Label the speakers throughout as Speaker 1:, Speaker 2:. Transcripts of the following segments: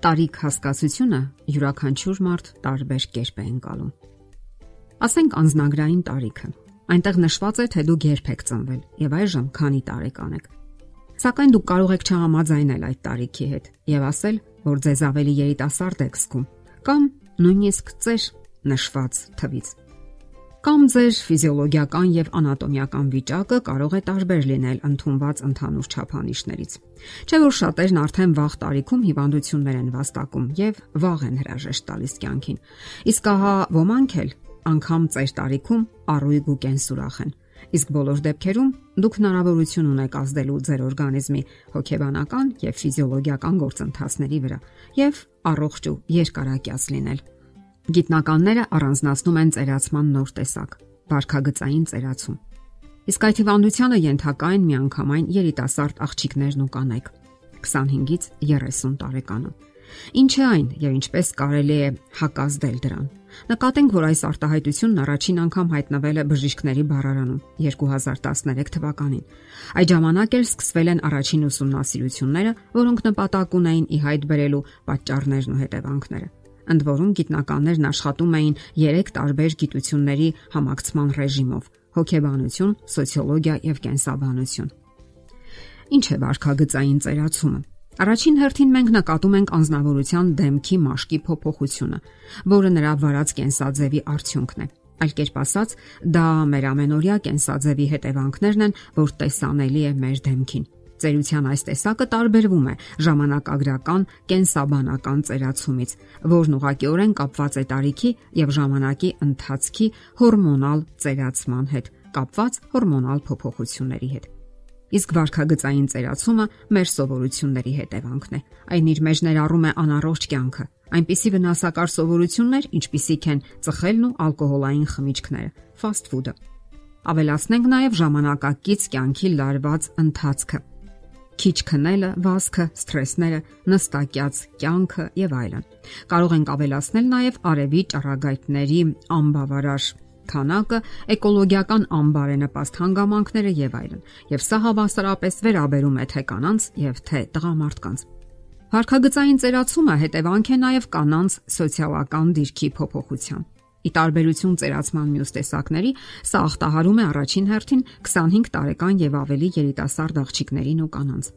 Speaker 1: Տարիք հասկացությունը յուրաքանչյուր մարդ տարբեր կերպ է ընկալում։ Ասենք անznագրային տարիքը։ Այնտեղ նշված է, թե դուք երբ եք ծնվել եւ այժմ քանի տարեկան եք։ Սակայն դուք կարող եք չհամաձայնել այդ տարիքի հետ եւ ասել, որ ձեզ ավելի երիտասարդ եք զգում, կամ նույնիսկ ծեր նշված թվից կամ ձեր ֆիզիոլոգիական եւ անատոմիական վիճակը կարող է տարբեր լինել ընդունված ընդհանուր չափանիշներից։ Չէ՞ որ շատերն արդեն վաղ տարիքում հիվանդություններ են վաստակում եւ վաղ են հրաժեշտ տալիս կյանքին։ Իսկ ահա ոմանք էլ անգամ ծեր տարիքում առույգ ու կենսուրախ են։ Իսկ բոլոր դեպքերում դուք հնարավորություն ունեք ազդելու ձեր օրգանիզմի հոգեբանական եւ ֆիզիոլոգիական գործընթացների վրա եւ առողջ ու երկարակյաց լինել։ Գիտնականները առանձնացնում են ծերացման նոր տեսակ՝ վարքագծային ծերացում։ Իսկ այդ հիվանդությանը ենթակա են միանգամայն երիտասարդ աղջիկներն ու կանայք 25-ից 30 տարեկանում։ Ինչ է այն եւ ինչպես կարելի է հակազդել դրան։ Նկատենք, որ այս արտահայտությունն առաջին անգամ հայտնվել է բժիշկների բառարանում 2013 թվականին։ Այդ ժամանակ էլ սկսվել են առաջին ուսումնասիրությունները, որոնք նպատակ ունեին ի հայտ բերելու պատճառներն ու հետևանքները ընդ որում գիտնականներն աշխատում էին 3 տարբեր գիտությունների համակցման ռեժիմով՝ հոգեբանություն, սոցիոլոգիա եւ կենսաբանություն։ Ինչ է վարքագծային ծերացումը։ Առաջին հերթին մենք նկատում ենք անznավորության դեմքի մաշկի փոփոխությունը, որը նրա վարած կենսաձևի արդյունքն է։ Այլ կերպ ասած, դա մեր ամենօրյա կենսաձևի հետևանքներն են, որ տեսանելի է մեր դեմքին։ Ծերության այս տեսակը տարբերվում է ժամանակագրական կենսաբանական ծերացումից, որն ուղղակիորեն կապված է տարիքի եւ ժամանակի ընթացքի հորմոնալ ծերացման հետ, կապված հորմոնալ փոփոխությունների հետ։ Իսկ վարքագծային ծերացումը մեր սովորությունների հետևանքն է։ Այն իր մեջ ներառում է անառողջ կյանքը, այնպիսի վնասակար սովորություններ, ինչպիսիք են ծխելն ու ալկոհոլային խմիչքները, ֆաստ ֆուդը։ Ավելացնենք նաև ժամանակակից կյանքի լարված ընթացքը, քիչ քնելը, վազքը, սթրեսները, նստակյաց կյանքը եւ այլն։ Կարող ենք ավելացնել նաեւ արևի ճառագայթների անբավարար քանակը, էկոլոգիական անբարենպաստ հանգամանքները եւ այլն։ Եվ սա հավասարապես վերաբերում է թե կանանց եւ թե տղամարդկանց։ Վարքագծային ծերացումը հետևանք է նաև կանանց սոցիալական դիրքի փոփոխության։ Ի տարբերություն ծերացման մյուս տեսակների, սա ախտահարում է առաջին հերթին 25 տարեկան եւ ավելի երիտասարդ աղջիկներին ու կանանց։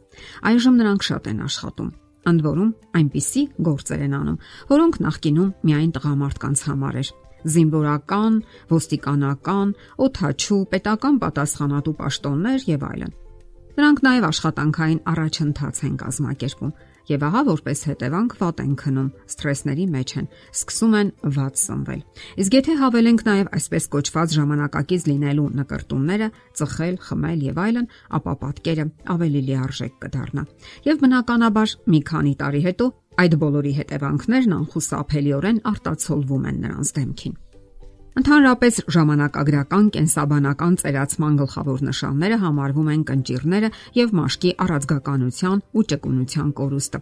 Speaker 1: Այժմ նրանք շատ են աշխատում։ Ընդ որում, այնպիսի գործեր են անում, որոնք նախկինում միայն տղամարդկանց համար էր. զինվորական, ոստիկանական, օթաչու, պետական պատասխանատու պաշտոններ եւ այլն։ Նրանք նաև աշխատանքային առաջընթաց են կազմակերպում եւ ահա որպես հետևանք վատ են քնում, սթրեսների մեջ են, սկսում են վատ սնվել։ Իսկ եթե հավելենք նաեւ այսպես կոչված ժամանակակից լինելու նկարտումները, ծխել, խմել եւ այլն, ապա պատկերը ավելի լիարժեք կդառնա։ Եվ բնականաբար մի քանի տարի հետո այդ բոլորի հետևանքներն անխուսափելիորեն արտացոլվում են նրանց դեմքին։ Ընդհանրապես ժամանակագրական կենսաբանական ծերացման գլխավոր նշանները համարվում են կնճիրները եւ մաշկի առածգականության ու ճկունության կորուստը։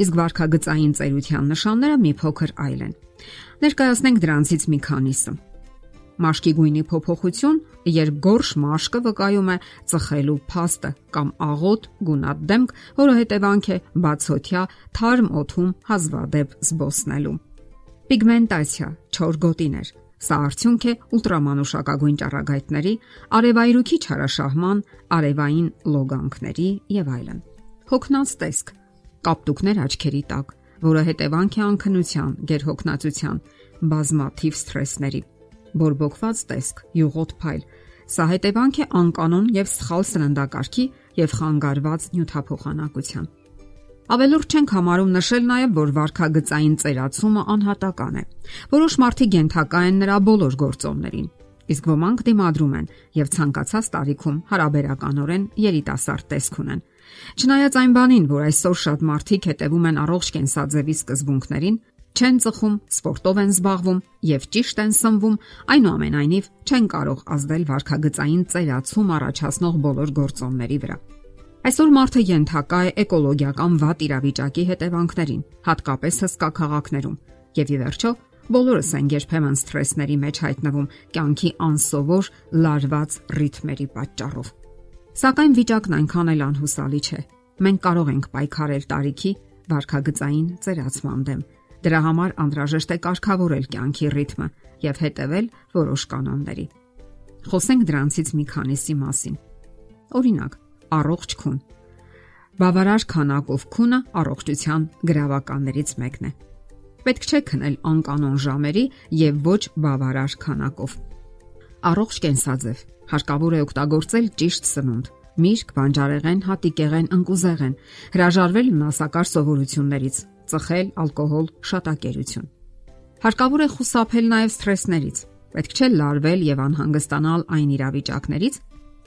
Speaker 1: Իսկ վարքագծային ծերության նշանները մի փոքր այլ են։ Ներկայացնենք դրանցից մի քանիսը։ Մաշկի գույնի փոփոխություն, երբ գորշ մաշկը վկայում է ծխելու փաստը կամ աղոտ գունատ դեմք, որը հետևանք է բացօթյա թարմ օթում հազվադեպ զբոսնելու։ Պիգմենտացիա, չոր գոտիներ, Սա արդյունք է ուլտրամանուշակագույն ճառագայթների, արևայրուքի չարաշահման, արևային լոգանքների եւ այլն։ Հոգնած տեսք, կապտուկներ աչքերի տակ, որը հետևանք է անքնության, գերհոգնածության, բազմաթիվ սթրեսների։ Բորբոքված տեսք, յուղոտ փայլ, սա հետևանք է անկանոն եւ սխալ սննդակարգի եւ խանգարված նյութափոխանակության։ Ավելորդ չենք համարում նշել նաև, որ վարքագծային ծերացումը անհատական է։ Որոշ մարդիկ ենթակա են նրա բոլոր գործոններին, իսկ ոմանք դիմադրում են եւ ցանկացած տարիքում հարաբերականորեն երիտասարդ տեսք ունեն։ Չնայած այն բանին, որ այսօր շատ մարդիկ հետևում են առողջ կենսաձևի սկզբունքներին, չեն ծխում, սպորտով են զբաղվում եւ ճիշտ են սնվում, այնուամենայնիվ չեն կարող ազդել վարքագծային ծերացում առաջացնող բոլոր գործոնների վրա։ Այսօր մարդը ենթակա է էկոլոգիական վատ իրավիճակի հետևանքներին, հատկապես հսկա քաղաքներում, եւ ի վերջո բոլորս են երբեմն սթրեսների մեջ հայտնվում կյանքի անսովոր լարված ռիթմերի պատճառով։ Սակայն վիճակն այնքան էլ անհուսալի չէ։ Մենք կարող ենք պայքարել տարիքի, վարքագծային ծերացման դեմ։ Դրա համար անհրաժեշտ է կարգավորել կյանքի ռիթմը եւ հետեւել որոշ կանոնների։ Խոսենք դրանցից մի քանիսի մասին։ Օրինակ, առողջ քուն։ Բավարար քանակով քունը առողջության գրավականներից մեկն է։ Պետք չէ քնել անկանոն ժամերի եւ ոչ բավարար քանակով։ Առողջ կենսաձև հարկավոր է օգտագործել ճիշտ սնունդ, միրգ, բանջարեղեն, հատիկեղեն, ընկուզեղեն, հրաժարվել վնասակար սովորություններից, ծխել ալկոհոլ, շատակերություն։ Հարկավոր է խուսափել նաև սթրեսներից։ Պետք չէ լարվել եւ անհանգստանալ այն իրավիճակներից,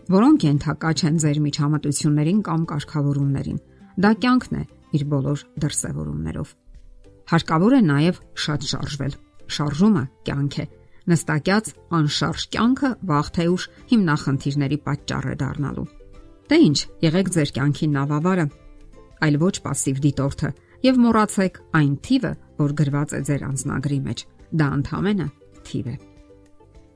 Speaker 1: որոնք ենթակա չեն ձեր միջամտություններին կամ կարգավորումներին։ Դա կյանքն է իր բոլոր դրսևորումներով։ Հարկավոր է նաև շատ շարժվել։ Շարժումը կյանք է։ Նստակյաց անշարժ կյանքը վաղ թե ուշ հիմնախնդիրների պատճառ է դառնալու։ Դե ինչ, եղեք ձեր կյանքի նավավարը, այլ ոչ пассив դիտորդը եւ մոռացեք այն թիվը, որ գրված է ձեր անձնագրի մեջ։ Դա ընդհանրապես թիվ է։